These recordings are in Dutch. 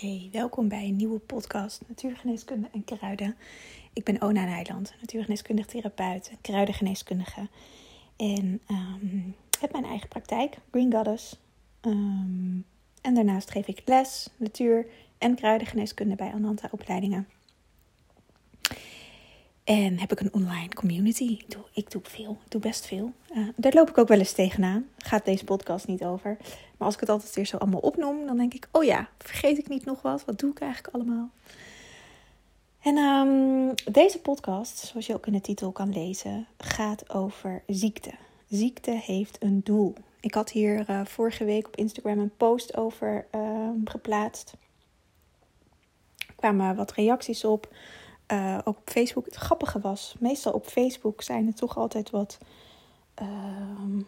Hey, welkom bij een nieuwe podcast Natuurgeneeskunde en Kruiden. Ik ben Ona Nijland, natuurgeneeskundig therapeut en kruidengeneeskundige. En um, heb mijn eigen praktijk, Green Goddess. Um, en daarnaast geef ik les, natuur en kruidengeneeskunde bij Ananta opleidingen. En heb ik een online community. Ik doe, ik doe veel, ik doe best veel. Uh, daar loop ik ook wel eens tegenaan. Gaat deze podcast niet over. Maar als ik het altijd weer zo allemaal opnoem, dan denk ik: oh ja, vergeet ik niet nog wat? Wat doe ik eigenlijk allemaal? En um, deze podcast, zoals je ook in de titel kan lezen, gaat over ziekte. Ziekte heeft een doel. Ik had hier uh, vorige week op Instagram een post over uh, geplaatst. Er kwamen wat reacties op. Ook op Facebook. Het grappige was, meestal op Facebook zijn er toch altijd wat uh,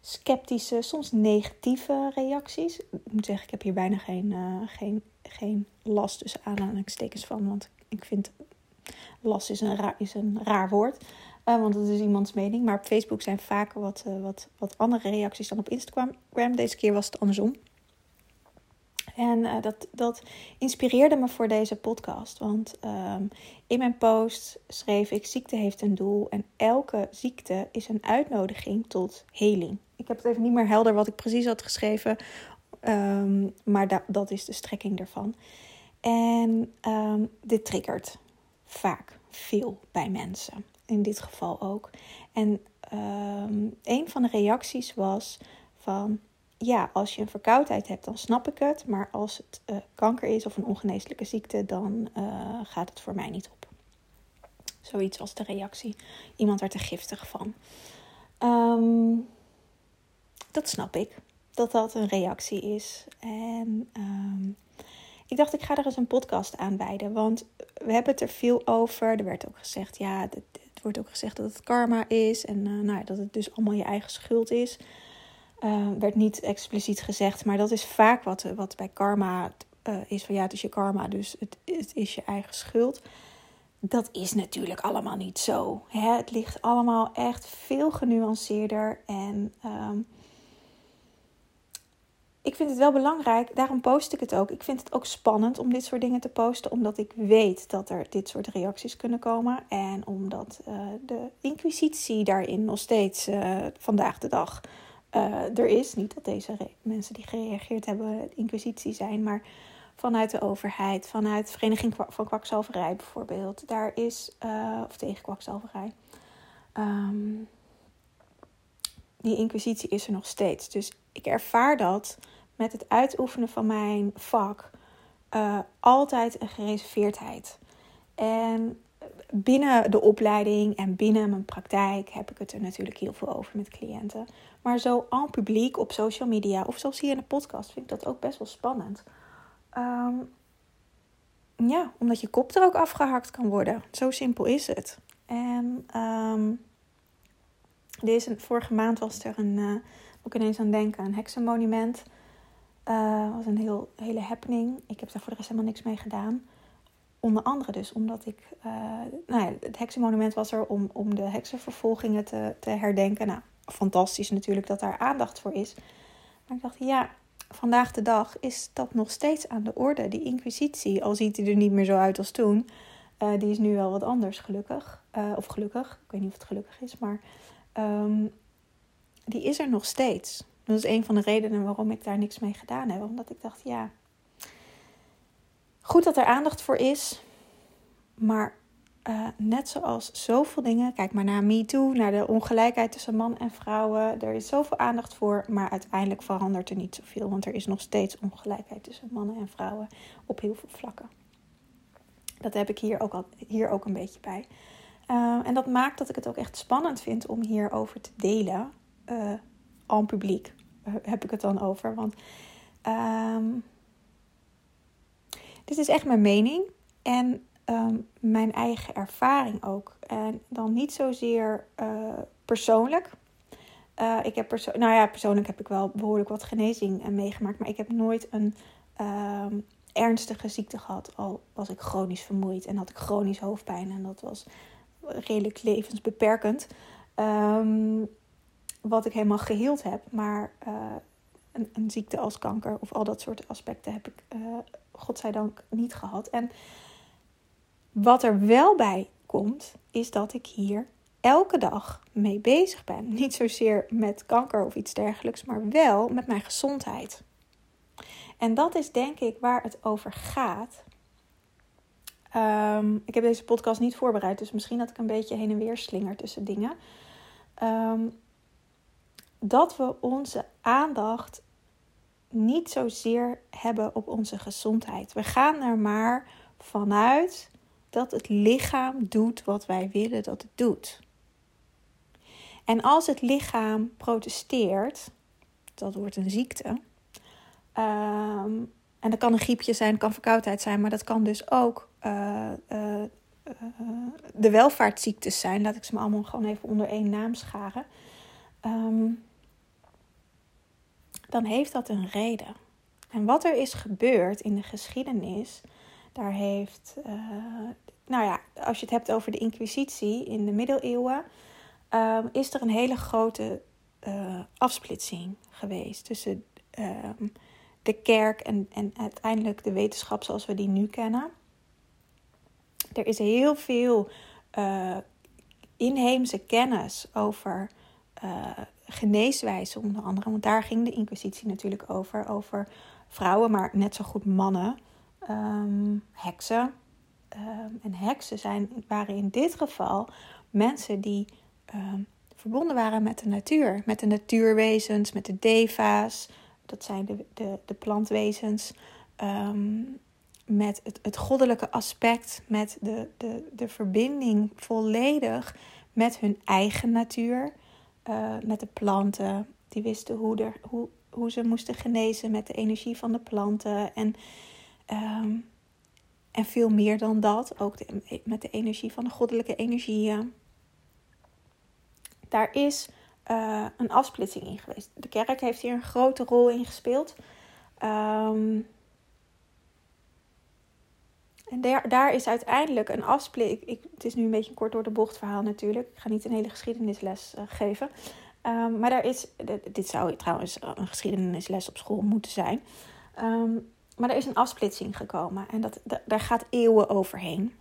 sceptische, soms negatieve reacties. Ik moet zeggen, ik heb hier bijna geen, uh, geen, geen last tussen aanhalingstekens van. Want ik vind last is een raar, is een raar woord. Uh, want het is iemands mening. Maar op Facebook zijn vaker wat, wat, wat andere reacties dan op Instagram. Deze keer was het andersom. En uh, dat, dat inspireerde me voor deze podcast. Want um, in mijn post schreef ik: ziekte heeft een doel. En elke ziekte is een uitnodiging tot heling. Ik heb het even niet meer helder wat ik precies had geschreven. Um, maar da dat is de strekking ervan. En um, dit triggert vaak veel bij mensen. In dit geval ook. En een van de reacties was van ja, als je een verkoudheid hebt, dan snap ik het. Maar als het uh, kanker is of een ongeneeslijke ziekte, dan uh, gaat het voor mij niet op. Zoiets als de reactie. Iemand werd er giftig van. Um, dat snap ik. Dat dat een reactie is. En um, ik dacht, ik ga er eens een podcast aan wijden. Want we hebben het er veel over. Er werd ook gezegd, ja, het, wordt ook gezegd dat het karma is. En uh, nou, dat het dus allemaal je eigen schuld is. Uh, werd niet expliciet gezegd, maar dat is vaak wat, wat bij karma uh, is van ja, het is je karma, dus het, het is je eigen schuld. Dat is natuurlijk allemaal niet zo. Hè? Het ligt allemaal echt veel genuanceerder. En um, ik vind het wel belangrijk, daarom post ik het ook. Ik vind het ook spannend om dit soort dingen te posten, omdat ik weet dat er dit soort reacties kunnen komen. En omdat uh, de inquisitie daarin nog steeds vandaag de dag uh, er is. Niet dat deze mensen die gereageerd hebben inquisitie zijn, maar vanuit de overheid, vanuit de Vereniging van Kwakzalverij bijvoorbeeld. Daar is, uh, of tegen kwakzalverij. Um, die inquisitie is er nog steeds. Dus ik ervaar dat met het uitoefenen van mijn vak uh, altijd een gereserveerdheid. En binnen de opleiding en binnen mijn praktijk heb ik het er natuurlijk heel veel over met cliënten. Maar zo en publiek op social media of zoals hier in de podcast vind ik dat ook best wel spannend. Um, ja, omdat je kop er ook afgehakt kan worden. Zo simpel is het. En um, deze vorige maand was er een, uh, moet ik ineens aan denken, een heksenmonument. Uh, was een heel, hele happening. Ik heb daar voor de rest helemaal niks mee gedaan. Onder andere dus omdat ik, uh, nou ja, het heksenmonument was er om, om de heksenvervolgingen te, te herdenken. Nou, fantastisch natuurlijk dat daar aandacht voor is. Maar ik dacht, ja, vandaag de dag is dat nog steeds aan de orde. Die inquisitie, al ziet hij er niet meer zo uit als toen, uh, die is nu wel wat anders, gelukkig. Uh, of gelukkig, ik weet niet of het gelukkig is, maar um, die is er nog steeds. Dat is een van de redenen waarom ik daar niks mee gedaan heb. Omdat ik dacht, ja, goed dat er aandacht voor is, maar uh, net zoals zoveel dingen, kijk maar naar MeToo, naar de ongelijkheid tussen man en vrouwen. Er is zoveel aandacht voor, maar uiteindelijk verandert er niet zoveel. Want er is nog steeds ongelijkheid tussen mannen en vrouwen op heel veel vlakken. Dat heb ik hier ook, al, hier ook een beetje bij. Uh, en dat maakt dat ik het ook echt spannend vind om hierover te delen. Uh, aan publiek heb ik het dan over. Want um, dit is echt mijn mening. En um, mijn eigen ervaring ook. En dan niet zozeer uh, persoonlijk. Uh, ik heb nou ja, persoonlijk heb ik wel behoorlijk wat genezing meegemaakt. Maar ik heb nooit een uh, ernstige ziekte gehad. Al was ik chronisch vermoeid en had ik chronisch hoofdpijn. En dat was redelijk levensbeperkend. Um, wat ik helemaal geheeld heb. Maar een, een, ziekte als kanker of al dat soort aspecten heb ik, uh, godzijdank, niet gehad. En wat er wel bij komt, is dat ik hier elke dag mee bezig ben. Niet zozeer met kanker of iets dergelijks, maar wel met mijn gezondheid. En dat is denk ik waar het over gaat. Ehm, ik heb deze podcast niet voorbereid, dus misschien dat ik een beetje heen en weer slinger tussen dingen. Ehm, dat we onze aandacht niet zozeer hebben op onze gezondheid. We gaan er maar vanuit dat het lichaam doet wat wij willen dat het doet. En als het lichaam protesteert, dat wordt een ziekte. Um, en dat kan een griepje zijn, kan verkoudheid zijn, maar dat kan dus ook uh, uh, de welvaartsziektes zijn. Laat ik ze maar allemaal gewoon even onder één naam scharen. Um, dan heeft dat een reden. En wat er is gebeurd in de geschiedenis, daar heeft, uh, nou ja, als je het hebt over de Inquisitie in de middeleeuwen, um, is er een hele grote uh, afsplitsing geweest tussen um, de kerk en, en uiteindelijk de wetenschap zoals we die nu kennen. Er is heel veel uh, inheemse kennis over geneeswijzen, onder andere. Want daar ging de Inquisitie natuurlijk over. Over vrouwen, maar net zo goed mannen. Um, heksen. Um, en heksen zijn, waren in dit geval mensen die um, verbonden waren met de natuur. Met de natuurwezens, met de deva's. Dat zijn de, de, de plantwezens. met het, het goddelijke aspect. Met de, de, de verbinding volledig met hun eigen natuur. Uh, met de planten. Die wisten hoe, er, hoe, hoe ze moesten genezen met de energie van de planten. En, um, en veel meer dan dat. Ook de, met de energie van de goddelijke energieën. Daar is uh, een afsplitsing in geweest. De kerk heeft hier een grote rol in gespeeld. Um, en daar, daar is uiteindelijk een afsplitsing. Het is nu een beetje een kort door de bocht verhaal natuurlijk. Ik ga niet een hele geschiedenisles uh, geven. Um, maar daar is, dit zou trouwens een geschiedenisles op school moeten zijn. Um, maar er is een afsplitsing gekomen en dat, daar gaat eeuwen overheen.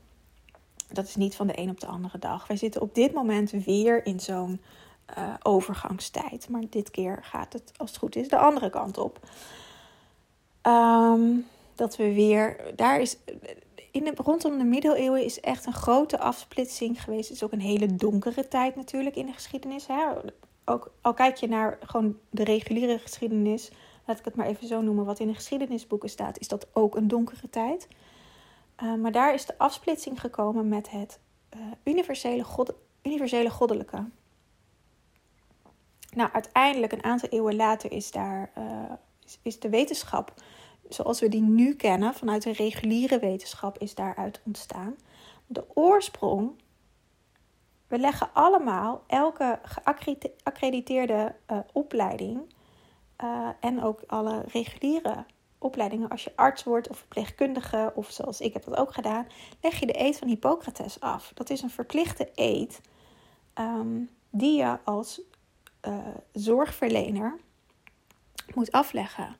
Dat is niet van de een op de andere dag. Wij zitten op dit moment weer in zo'n uh, overgangstijd. Maar dit keer gaat het, als het goed is, de andere kant op. Um, dat we weer. Daar is in rondom de middeleeuwen is echt een grote afsplitsing geweest. Het is ook een hele donkere tijd natuurlijk in de geschiedenis. Hè? Ook al kijk je naar gewoon de reguliere geschiedenis, laat ik het maar even zo noemen, wat in de geschiedenisboeken staat, is dat ook een donkere tijd. Uh, maar daar is de afsplitsing gekomen met het uh, universele, god, universele goddelijke. Nou, uiteindelijk, een aantal eeuwen later, is daar is, is de wetenschap zoals we die nu kennen, vanuit de reguliere wetenschap, is daaruit ontstaan. De oorsprong, we leggen allemaal elke geaccrediteerde uh, opleiding uh, en ook alle reguliere opleidingen, als je arts wordt of verpleegkundige, of zoals ik heb dat ook gedaan, leg je de eed van Hippocrates af. Dat is een verplichte eed um, die je als uh, zorgverlener moet afleggen.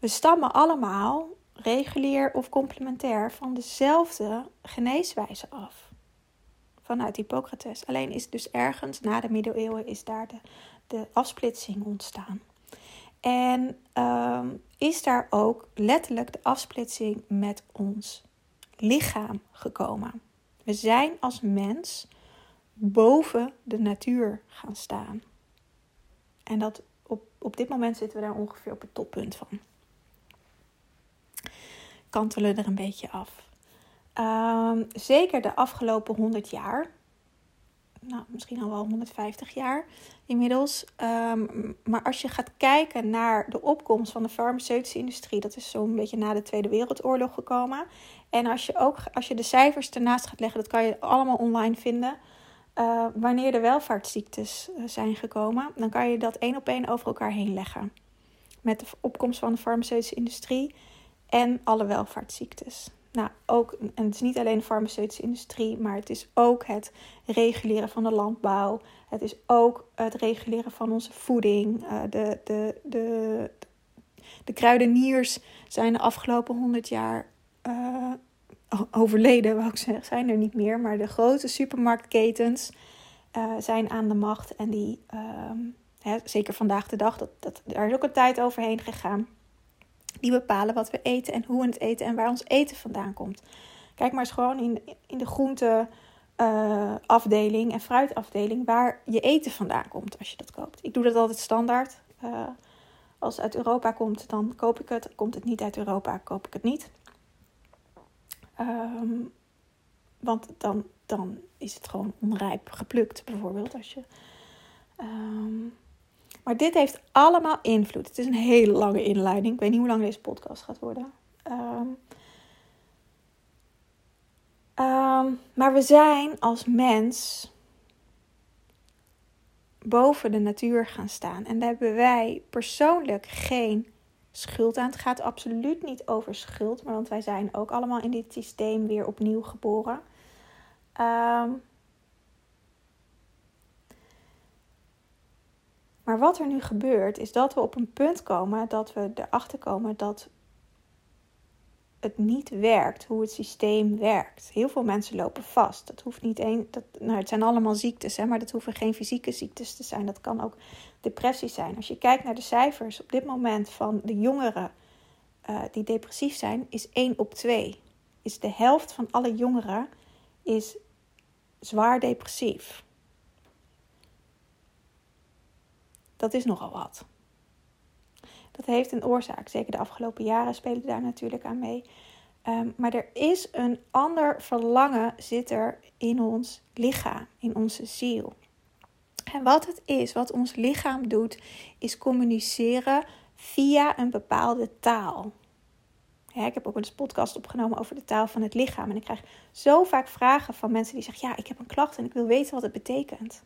We stammen allemaal, regulier of complementair, van dezelfde geneeswijze af. Vanuit Hippocrates. Alleen is dus ergens na de middeleeuwen is daar de, de afsplitsing ontstaan. En um, is daar ook letterlijk de afsplitsing met ons lichaam gekomen. We zijn als mens boven de natuur gaan staan. En dat op, op dit moment zitten we daar ongeveer op het toppunt van kantelen er een beetje af. Um, zeker de afgelopen 100 jaar. Nou, misschien al wel 150 jaar inmiddels. Um, maar als je gaat kijken naar de opkomst van de farmaceutische industrie, dat is zo'n beetje na de Tweede Wereldoorlog gekomen. En als je ook als je de cijfers ernaast gaat leggen, dat kan je allemaal online vinden. Uh, wanneer de welvaartsziektes uh, zijn gekomen, dan kan je dat één op één over elkaar heen leggen. Met de opkomst van de farmaceutische industrie en alle welvaartsziektes. nou, ook, en het is niet alleen de farmaceutische industrie, maar het is ook het reguleren van de landbouw. Het is ook het reguleren van onze voeding. Uh, de, de, de, de kruideniers zijn de afgelopen honderd jaar uh, overleden, wou ik zeggen, zijn er niet meer. Maar de grote supermarktketens uh, zijn aan de macht. En die, uh, hè, zeker vandaag de dag, dat, dat, daar is ook een tijd overheen gegaan. Die bepalen wat we eten en hoe we het eten en waar ons eten vandaan komt. Kijk maar eens gewoon in, in de groente uh, afdeling en fruitafdeling waar je eten vandaan komt als je dat koopt. Ik doe dat altijd standaard. Uh, als het uit Europa komt, dan koop ik het. Komt het niet uit Europa, koop ik het niet. Um, want dan, dan is het gewoon onrijp geplukt, bijvoorbeeld. Als je, um, maar dit heeft allemaal invloed. Het is een hele lange inleiding. Ik weet niet hoe lang deze podcast gaat worden. Um, um, maar we zijn als mens boven de natuur gaan staan. En daar hebben wij persoonlijk geen schuld aan. Het gaat absoluut niet over schuld, maar want wij zijn ook allemaal in dit systeem weer opnieuw geboren. Um, maar wat er nu gebeurt, is dat we op een punt komen dat we erachter komen dat het niet werkt, hoe het systeem werkt. Heel veel mensen lopen vast. Dat hoeft niet één. Dat, nou, het zijn allemaal ziektes, hè, maar dat hoeven geen fysieke ziektes te zijn. Dat kan ook depressie zijn. Als je kijkt naar de cijfers op dit moment van de jongeren uh, die depressief zijn, is 1 op 2. Is de helft van alle jongeren is zwaar depressief. Dat is nogal wat. Dat heeft een oorzaak. Zeker de afgelopen jaren spelen daar natuurlijk aan mee. Um, maar er is een ander verlangen zit er in ons lichaam, in onze ziel. En wat het is, wat ons lichaam doet, is communiceren via een bepaalde taal. Ik heb ook een podcast opgenomen over de taal van het lichaam. En ik krijg zo vaak vragen van mensen die zeggen: Ja, ik heb een klacht en ik wil weten wat het betekent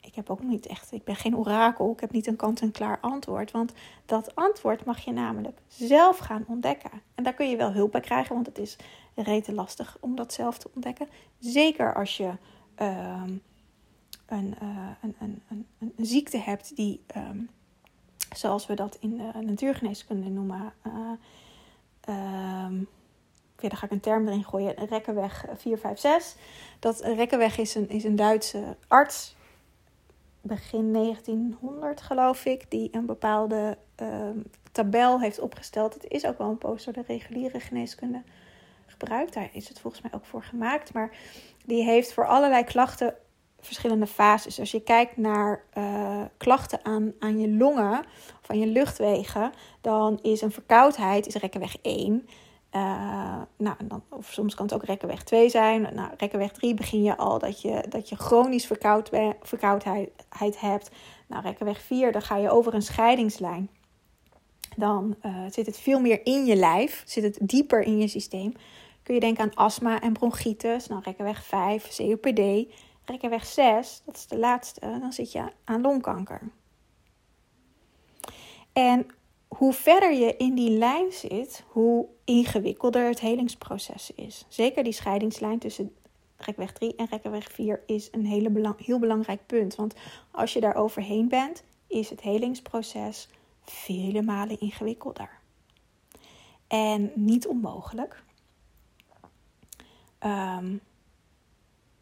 ik heb ook niet echt, ik ben geen orakel, ik heb niet een kant-en-klaar antwoord. Want dat antwoord mag je namelijk zelf gaan ontdekken. En daar kun je wel hulp bij krijgen, want het is rete lastig om dat zelf te ontdekken. Zeker als je uh, een, een, een, een, een, ziekte hebt die, um, zoals we dat in de natuurgeneeskunde noemen, uh, daar ga ik een term erin gooien, Rekkenweg 456. Dat Rekkenweg is een, is een Duitse arts begin 1900, geloof ik, die een bepaalde uh, tabel heeft opgesteld. Het is ook wel een poster de reguliere geneeskunde gebruikt. Daar is het volgens mij ook voor gemaakt. Maar die heeft voor allerlei klachten verschillende fases. Als je kijkt naar uh, klachten aan, aan je longen of aan je luchtwegen, dan is een verkoudheid is rekkenweg 1. Uh, nou, dan, of soms kan het ook rekkenweg 2 zijn. Nou, rekkenweg 3 begin je al dat je, dat je chronisch verkoud, verkoudheid hebt. Nou, rekkenweg 4, dan ga je over een scheidingslijn. Dan uh, zit het veel meer in je lijf, zit het dieper in je systeem. Kun je denken aan astma en bronchitis. Nou, rekkenweg 5, COPD. Rekkenweg 6, dat is de laatste, dan zit je aan longkanker. En hoe verder je in die lijn zit, hoe ingewikkelder het helingsproces is. Zeker die scheidingslijn tussen rekweg 3 en rekweg 4 is een hele belang, heel belangrijk punt. Want als je daar overheen bent, is het helingsproces vele malen ingewikkelder. En niet onmogelijk. Um,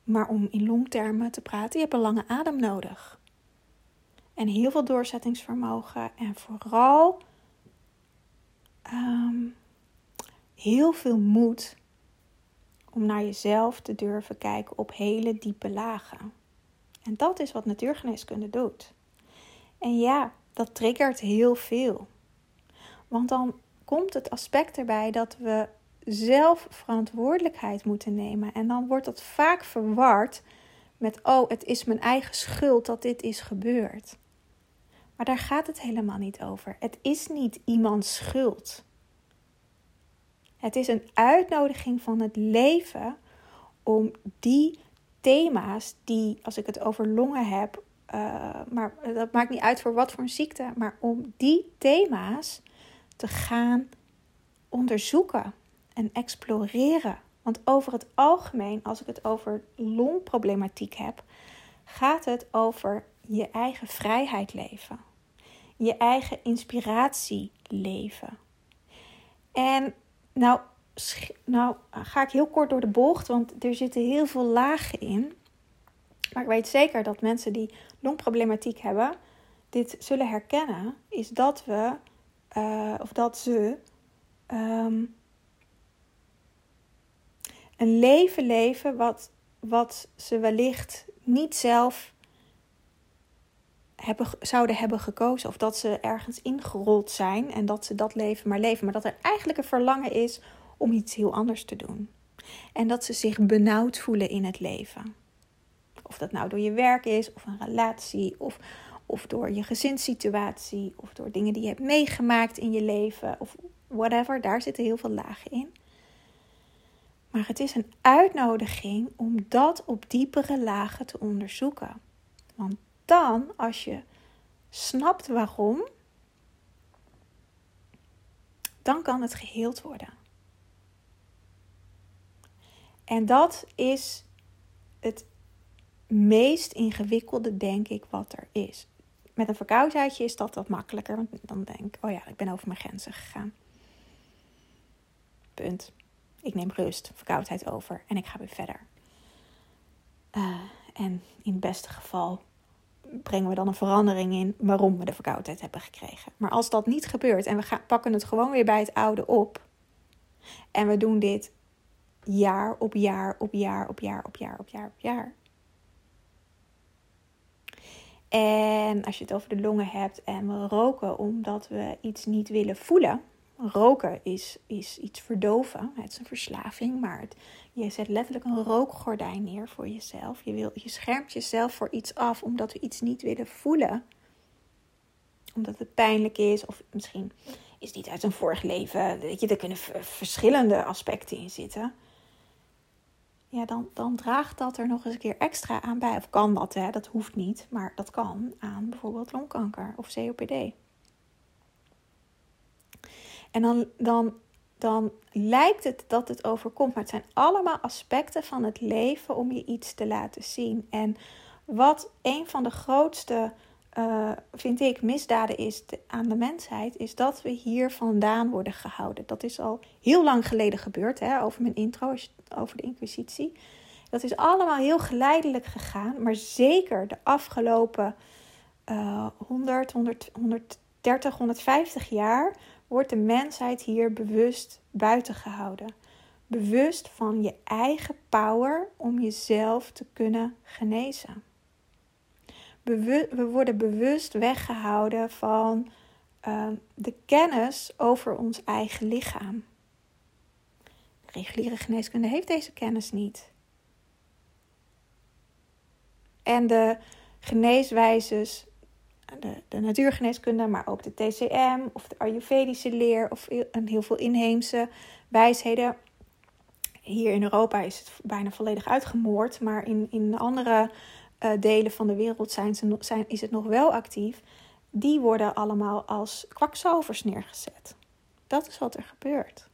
maar om in longtermen te praten, je hebt een lange adem nodig. En heel veel doorzettingsvermogen. En vooral um, heel veel moed om naar jezelf te durven kijken op hele diepe lagen. En dat is wat natuurgeneeskunde doet. En ja, dat triggert heel veel. Want dan komt het aspect erbij dat we zelf verantwoordelijkheid moeten nemen. En dan wordt dat vaak verward met: oh, het is mijn eigen schuld dat dit is gebeurd. Maar daar gaat het helemaal niet over. Het is niet iemands schuld. Het is een uitnodiging van het leven om die thema's die, als ik het over longen heb, uh, maar dat maakt niet uit voor wat voor een ziekte, maar om die thema's te gaan onderzoeken en exploreren. Want over het algemeen, als ik het over longproblematiek heb, gaat het over je eigen vrijheid leven. Je eigen inspiratie leven. En nou, nou ga ik heel kort door de bocht, want er zitten heel veel lagen in. Maar ik weet zeker dat mensen die longproblematiek hebben, dit zullen herkennen. Is dat we, uh, of dat ze, um, een leven leven wat, wat ze wellicht niet zelf hebben, zouden hebben gekozen. Of dat ze ergens ingerold zijn en dat ze dat leven maar leven. Maar dat er eigenlijk een verlangen is om iets heel anders te doen. En dat ze zich benauwd voelen in het leven. Of dat nou door je werk is, of een relatie, of, of door je gezinssituatie, of door dingen die je hebt meegemaakt in je leven, of whatever. Daar zitten heel veel lagen in. Maar het is een uitnodiging om dat op diepere lagen te onderzoeken. Want dan, als je snapt waarom, dan kan het geheeld worden. En dat is het meest ingewikkelde, denk ik, wat er is. Met een verkoudheidje is dat wat makkelijker. Want dan denk ik, oh ja, ik ben over mijn grenzen gegaan. Punt. Ik neem rust, verkoudheid over en ik ga weer verder. Uh, en in het beste geval brengen we dan een verandering in waarom we de verkoudheid hebben gekregen. Maar als dat niet gebeurt en we gaan, pakken het gewoon weer bij het oude op. En we doen dit jaar op jaar op jaar op jaar op jaar op jaar op jaar. En als je het over de longen hebt en we roken omdat we iets niet willen voelen, Roken is, is iets verdoven. Het is een verslaving, maar je zet letterlijk een rookgordijn neer voor jezelf. Je, wil, je schermt jezelf voor iets af omdat we iets niet willen voelen. Omdat het pijnlijk is, of misschien is het niet uit een vorig leven. Weet je, er kunnen verschillende aspecten in zitten. Ja, dan, dan draagt dat er nog eens een keer extra aan bij. Of kan dat, hè? dat hoeft niet, maar dat kan aan bijvoorbeeld longkanker of COPD. En dan, dan, dan lijkt het dat het overkomt. Maar het zijn allemaal aspecten van het leven om je iets te laten zien. En wat een van de grootste, uh, vind ik, misdaden is aan de mensheid, is dat we hier vandaan worden gehouden. Dat is al heel lang geleden gebeurd, hè, over mijn intro, over de Inquisitie. Dat is allemaal heel geleidelijk gegaan, maar zeker de afgelopen uh, 100, 100, 130, 150 jaar wordt de mensheid hier bewust buiten gehouden. Bewust van je eigen power om jezelf te kunnen genezen. we worden bewust weggehouden van uh, de kennis over ons eigen lichaam. Reguliere geneeskunde heeft deze kennis niet. En de geneeswijzes de, de natuurgeneeskunde, maar ook de TCM of de Ayurvedische leer of een heel veel inheemse wijsheden. Hier in Europa is het bijna volledig uitgemoord, maar in, in andere uh, delen van de wereld zijn ze, zijn, is het nog wel actief. Die worden allemaal als kwakzalvers neergezet. Dat is wat er gebeurt.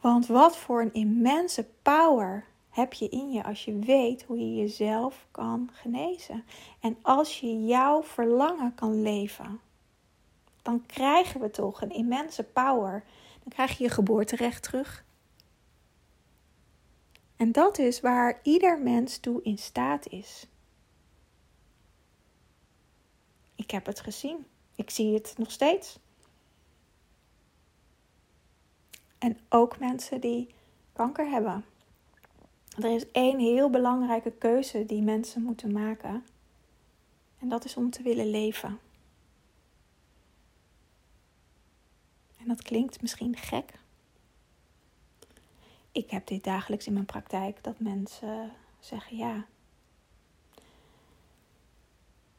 Want wat voor een immense power heb je in je als je weet hoe je jezelf kan genezen. En als je jouw verlangen kan leven, dan krijgen we toch een immense power. Dan krijg je je geboorterecht terug. En dat is waar ieder mens toe in staat is. Ik heb het gezien. Ik zie het nog steeds. En ook mensen die kanker hebben. Er is één heel belangrijke keuze die mensen moeten maken. En dat is om te willen leven. En dat klinkt misschien gek. Ik heb dit dagelijks in mijn praktijk dat mensen zeggen ja.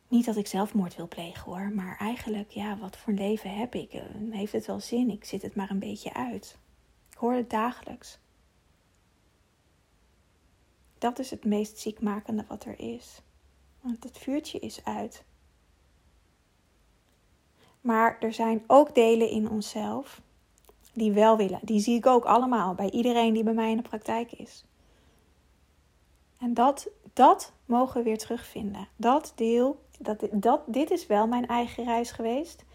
Niet dat ik zelfmoord wil plegen hoor, maar eigenlijk ja, wat voor leven heb ik? Heeft het wel zin? Ik zit het maar een beetje uit. Ik hoor het dagelijks. Dat is het meest ziekmakende wat er is. Want het vuurtje is uit. Maar er zijn ook delen in onszelf die wel willen. Die zie ik ook allemaal bij iedereen die bij mij in de praktijk is. En dat, dat mogen we weer terugvinden. Dat deel, dat, dit is wel mijn eigen reis geweest.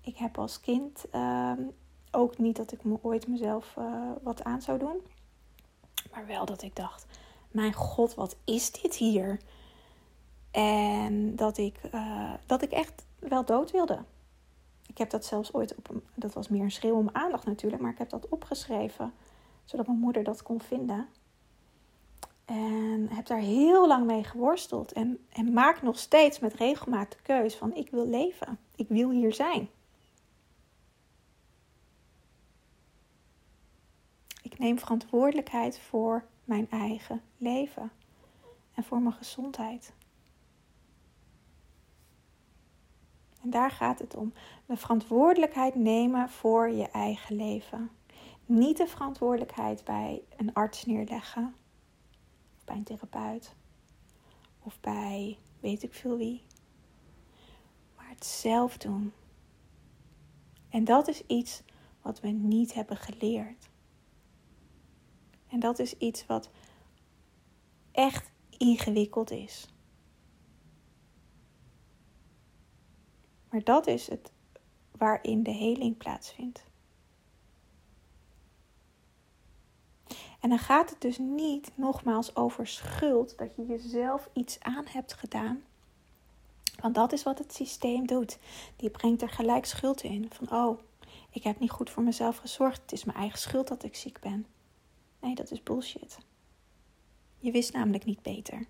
Ik heb als kind ehm, ook niet dat ik me ooit mezelf uh, wat aan zou doen. Maar wel dat ik dacht: Mijn god, wat is dit hier? En dat ik, uh, dat ik echt wel dood wilde. Ik heb dat zelfs ooit op. Dat was meer een schreeuw om aandacht natuurlijk. Maar ik heb dat opgeschreven. Zodat mijn moeder dat kon vinden. En heb daar heel lang mee geworsteld. En, en maak nog steeds met regelmaat de keus van ik wil leven. Ik wil hier zijn. Ik neem verantwoordelijkheid voor mijn eigen leven. En voor mijn gezondheid. En daar gaat het om. De verantwoordelijkheid nemen voor je eigen leven. Niet de verantwoordelijkheid bij een arts neerleggen bij een therapeut of bij weet ik veel wie. Maar het zelf doen. En dat is iets wat we niet hebben geleerd. En dat is iets wat echt ingewikkeld is. Maar dat is het waarin de heling plaatsvindt. En dan gaat het dus niet nogmaals over schuld, dat je jezelf iets aan hebt gedaan. Want dat is wat het systeem doet. Die brengt er gelijk schuld in. Van oh, ik heb niet goed voor mezelf gezorgd. Het is mijn eigen schuld dat ik ziek ben. Nee, dat is bullshit. Je wist namelijk niet beter.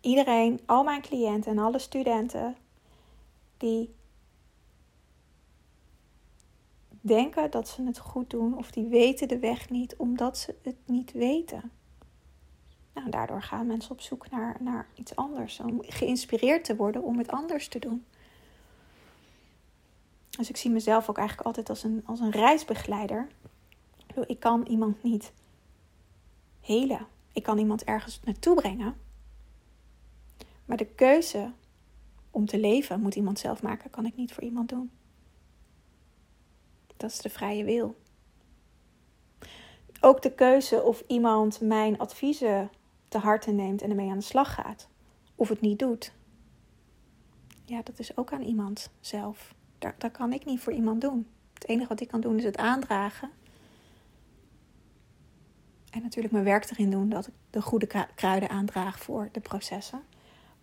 Iedereen, al mijn cliënten en alle studenten die denken dat ze het goed doen of die weten de weg niet omdat ze het niet weten. Nou, daardoor gaan mensen op zoek naar, naar iets anders, om geïnspireerd te worden om het anders te doen. Dus ik zie mezelf ook eigenlijk altijd als een, als een reisbegeleider. Ik kan iemand niet helen. Ik kan iemand ergens naartoe brengen. Maar de keuze om te leven moet iemand zelf maken, kan ik niet voor iemand doen. Dat is de vrije wil. Ook de keuze of iemand mijn adviezen te harte neemt en ermee aan de slag gaat. Of het niet doet. Ja, dat is ook aan iemand zelf. Dat, dat kan ik niet voor iemand doen. Het enige wat ik kan doen is het aandragen. En natuurlijk mijn werk erin doen dat ik de goede kruiden aandraag voor de processen.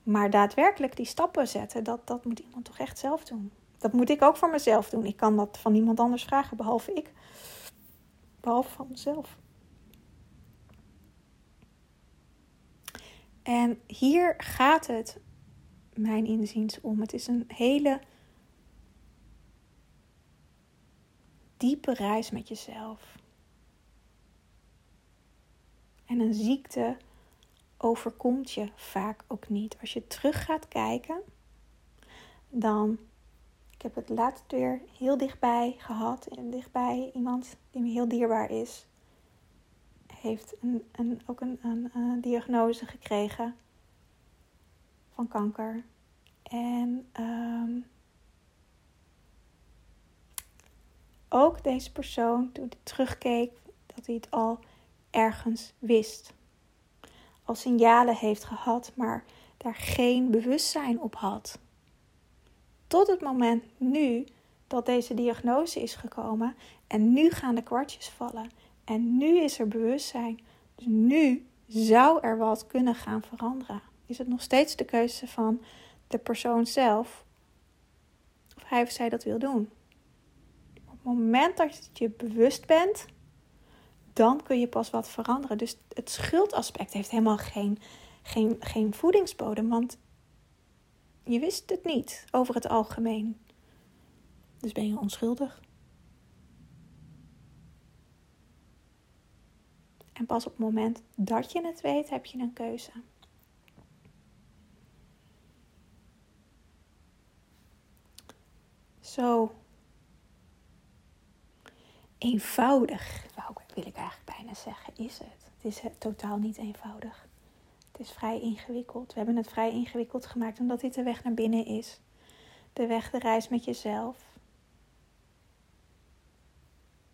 Maar daadwerkelijk die stappen zetten, dat, dat moet iemand toch echt zelf doen. Dat moet ik ook voor mezelf doen. Ik kan dat van niemand anders vragen, behalve ik. Behalve van mezelf. En hier gaat het, mijn inziens, om. Het is een hele diepe reis met jezelf. En een ziekte overkomt je vaak ook niet. Als je terug gaat kijken, dan heb het laatst weer heel dichtbij gehad. En dichtbij iemand die me heel dierbaar is. Heeft een, een, ook een, een, diagnose gekregen van kanker. En um, ook deze persoon, toen hij terugkeek, dat hij het al ergens wist. Al signalen heeft gehad, maar daar geen bewustzijn op had tot het moment nu dat deze diagnose is gekomen. En nu gaan de kwartjes vallen. En nu is er bewustzijn. Dus nu zou er wat kunnen gaan veranderen. Is het nog steeds de keuze van de persoon zelf of hij of zij dat wil doen? Het moment dat je bewust bent, dan kun je pas wat veranderen. Dus het schuldaspect heeft helemaal geen, geen, geen voedingsbodem. Want je wist het niet over het algemeen. Dus ben je onschuldig. En pas op het moment dat je het weet, heb je een keuze. Zo eenvoudig, wil ik eigenlijk bijna zeggen, is het. Het is totaal niet eenvoudig. Het is vrij ingewikkeld. We hebben het vrij ingewikkeld gemaakt omdat dit de weg naar binnen is. de weg, de reis met jezelf.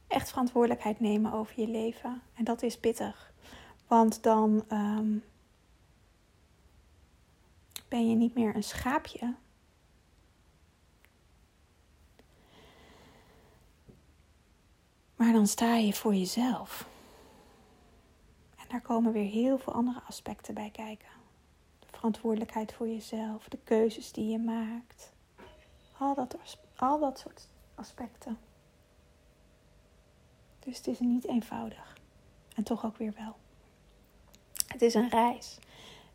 Echt verantwoordelijkheid nemen over je leven. En dat is pittig. Want dan ehm, ben je niet meer een schaapje. Maar dan sta je voor jezelf. En daar komen weer heel veel andere aspecten bij kijken. De verantwoordelijkheid voor jezelf, de keuzes die je maakt. Al dat, al dat soort aspecten. Dus het is niet eenvoudig. En toch ook weer wel. Het is een reis.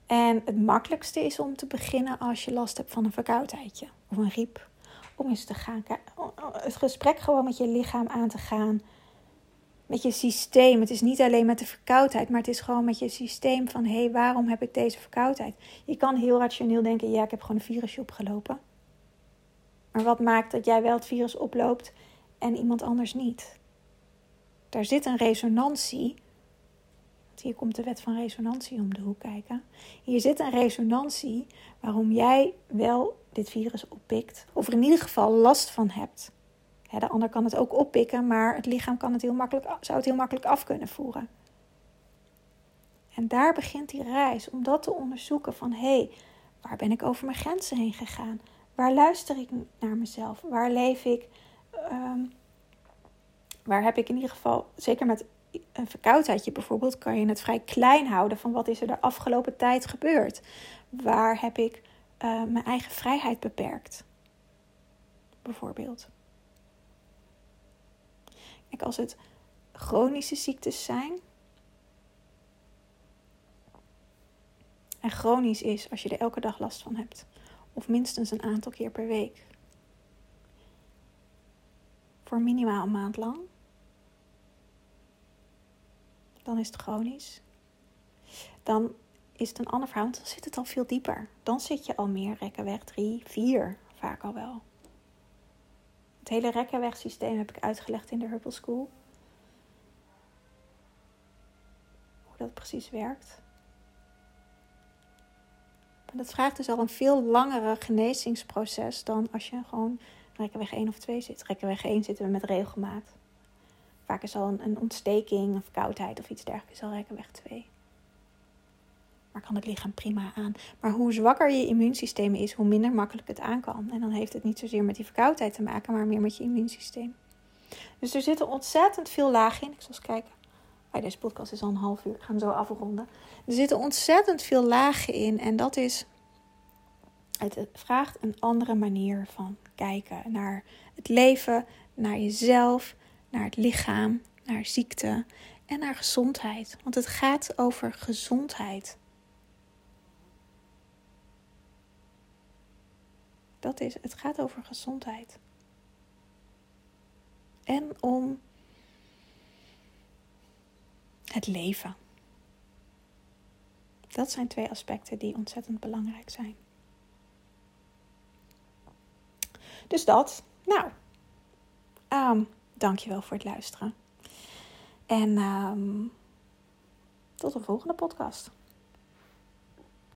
En het makkelijkste is om te beginnen als je last hebt van een verkoudheidje of een riep. Om eens te gaan, het gesprek gewoon met je lichaam aan te gaan. Met je systeem. Het is niet alleen met de verkoudheid, maar het is gewoon met je systeem van hé, hey, waarom heb ik deze verkoudheid? Je kan heel rationeel denken, ja, ik heb gewoon een virusje opgelopen. Maar wat maakt dat jij wel het virus oploopt en iemand anders niet? Daar zit een resonantie hier komt de wet van resonantie om de hoek kijken. Hier zit een resonantie waarom jij wel dit virus oppikt, of er in ieder geval last van hebt. De ander kan het ook oppikken, maar het lichaam kan het heel makkelijk, zou het heel makkelijk af kunnen voeren. En daar begint die reis om dat te onderzoeken van hé, hey, waar ben ik over mijn grenzen heen gegaan? Waar luister ik naar mezelf? Waar leef ik? Ehm, waar heb ik in ieder geval, zeker met een verkoudheidje bijvoorbeeld, kan je het vrij klein houden van wat is er de afgelopen tijd gebeurd. Waar heb ik uh, mijn eigen vrijheid beperkt? Bijvoorbeeld. Als het chronische ziektes zijn. En chronisch is als je er elke dag last van hebt. Of minstens een aantal keer per week. Voor minimaal een maand lang dan is het chronisch. Dan is het een ander verhaal, want dan zit het al veel dieper. Dan zit je al meer rekkenweg 3, 4, vaak al wel. Het hele rekkenwegsysteem heb ik uitgelegd in de Herbal School. Hoe dat precies werkt. Maar dat vraagt dus al een veel langere genezingsproces dan als je gewoon rekkenweg 1 of 2 zit. Rekkenweg 1 zitten we met regelmaat. Vaak is al een, een ontsteking, een verkoudheid of iets dergelijks al weg 2. Maar kan het lichaam prima aan. Maar hoe zwakker je immuunsysteem is, hoe minder makkelijk het aan kan. En dan heeft het niet zozeer met die verkoudheid te maken, maar meer met je immuunsysteem. Dus er zitten ontzettend veel lagen in. Ik zal eens kijken. Oh, deze podcast is al een half uur. Ik ga hem zo afronden. Er zitten ontzettend veel lagen in. En dat is. Het vraagt een andere manier van kijken naar het leven, naar jezelf, naar het lichaam, naar ziekte en naar gezondheid. Want het gaat over gezondheid. Dat is, het gaat over gezondheid. En om het leven. Dat zijn twee aspecten die ontzettend belangrijk zijn. Dus dat. Nou, um, Dankjewel voor het luisteren. En um, tot de volgende podcast.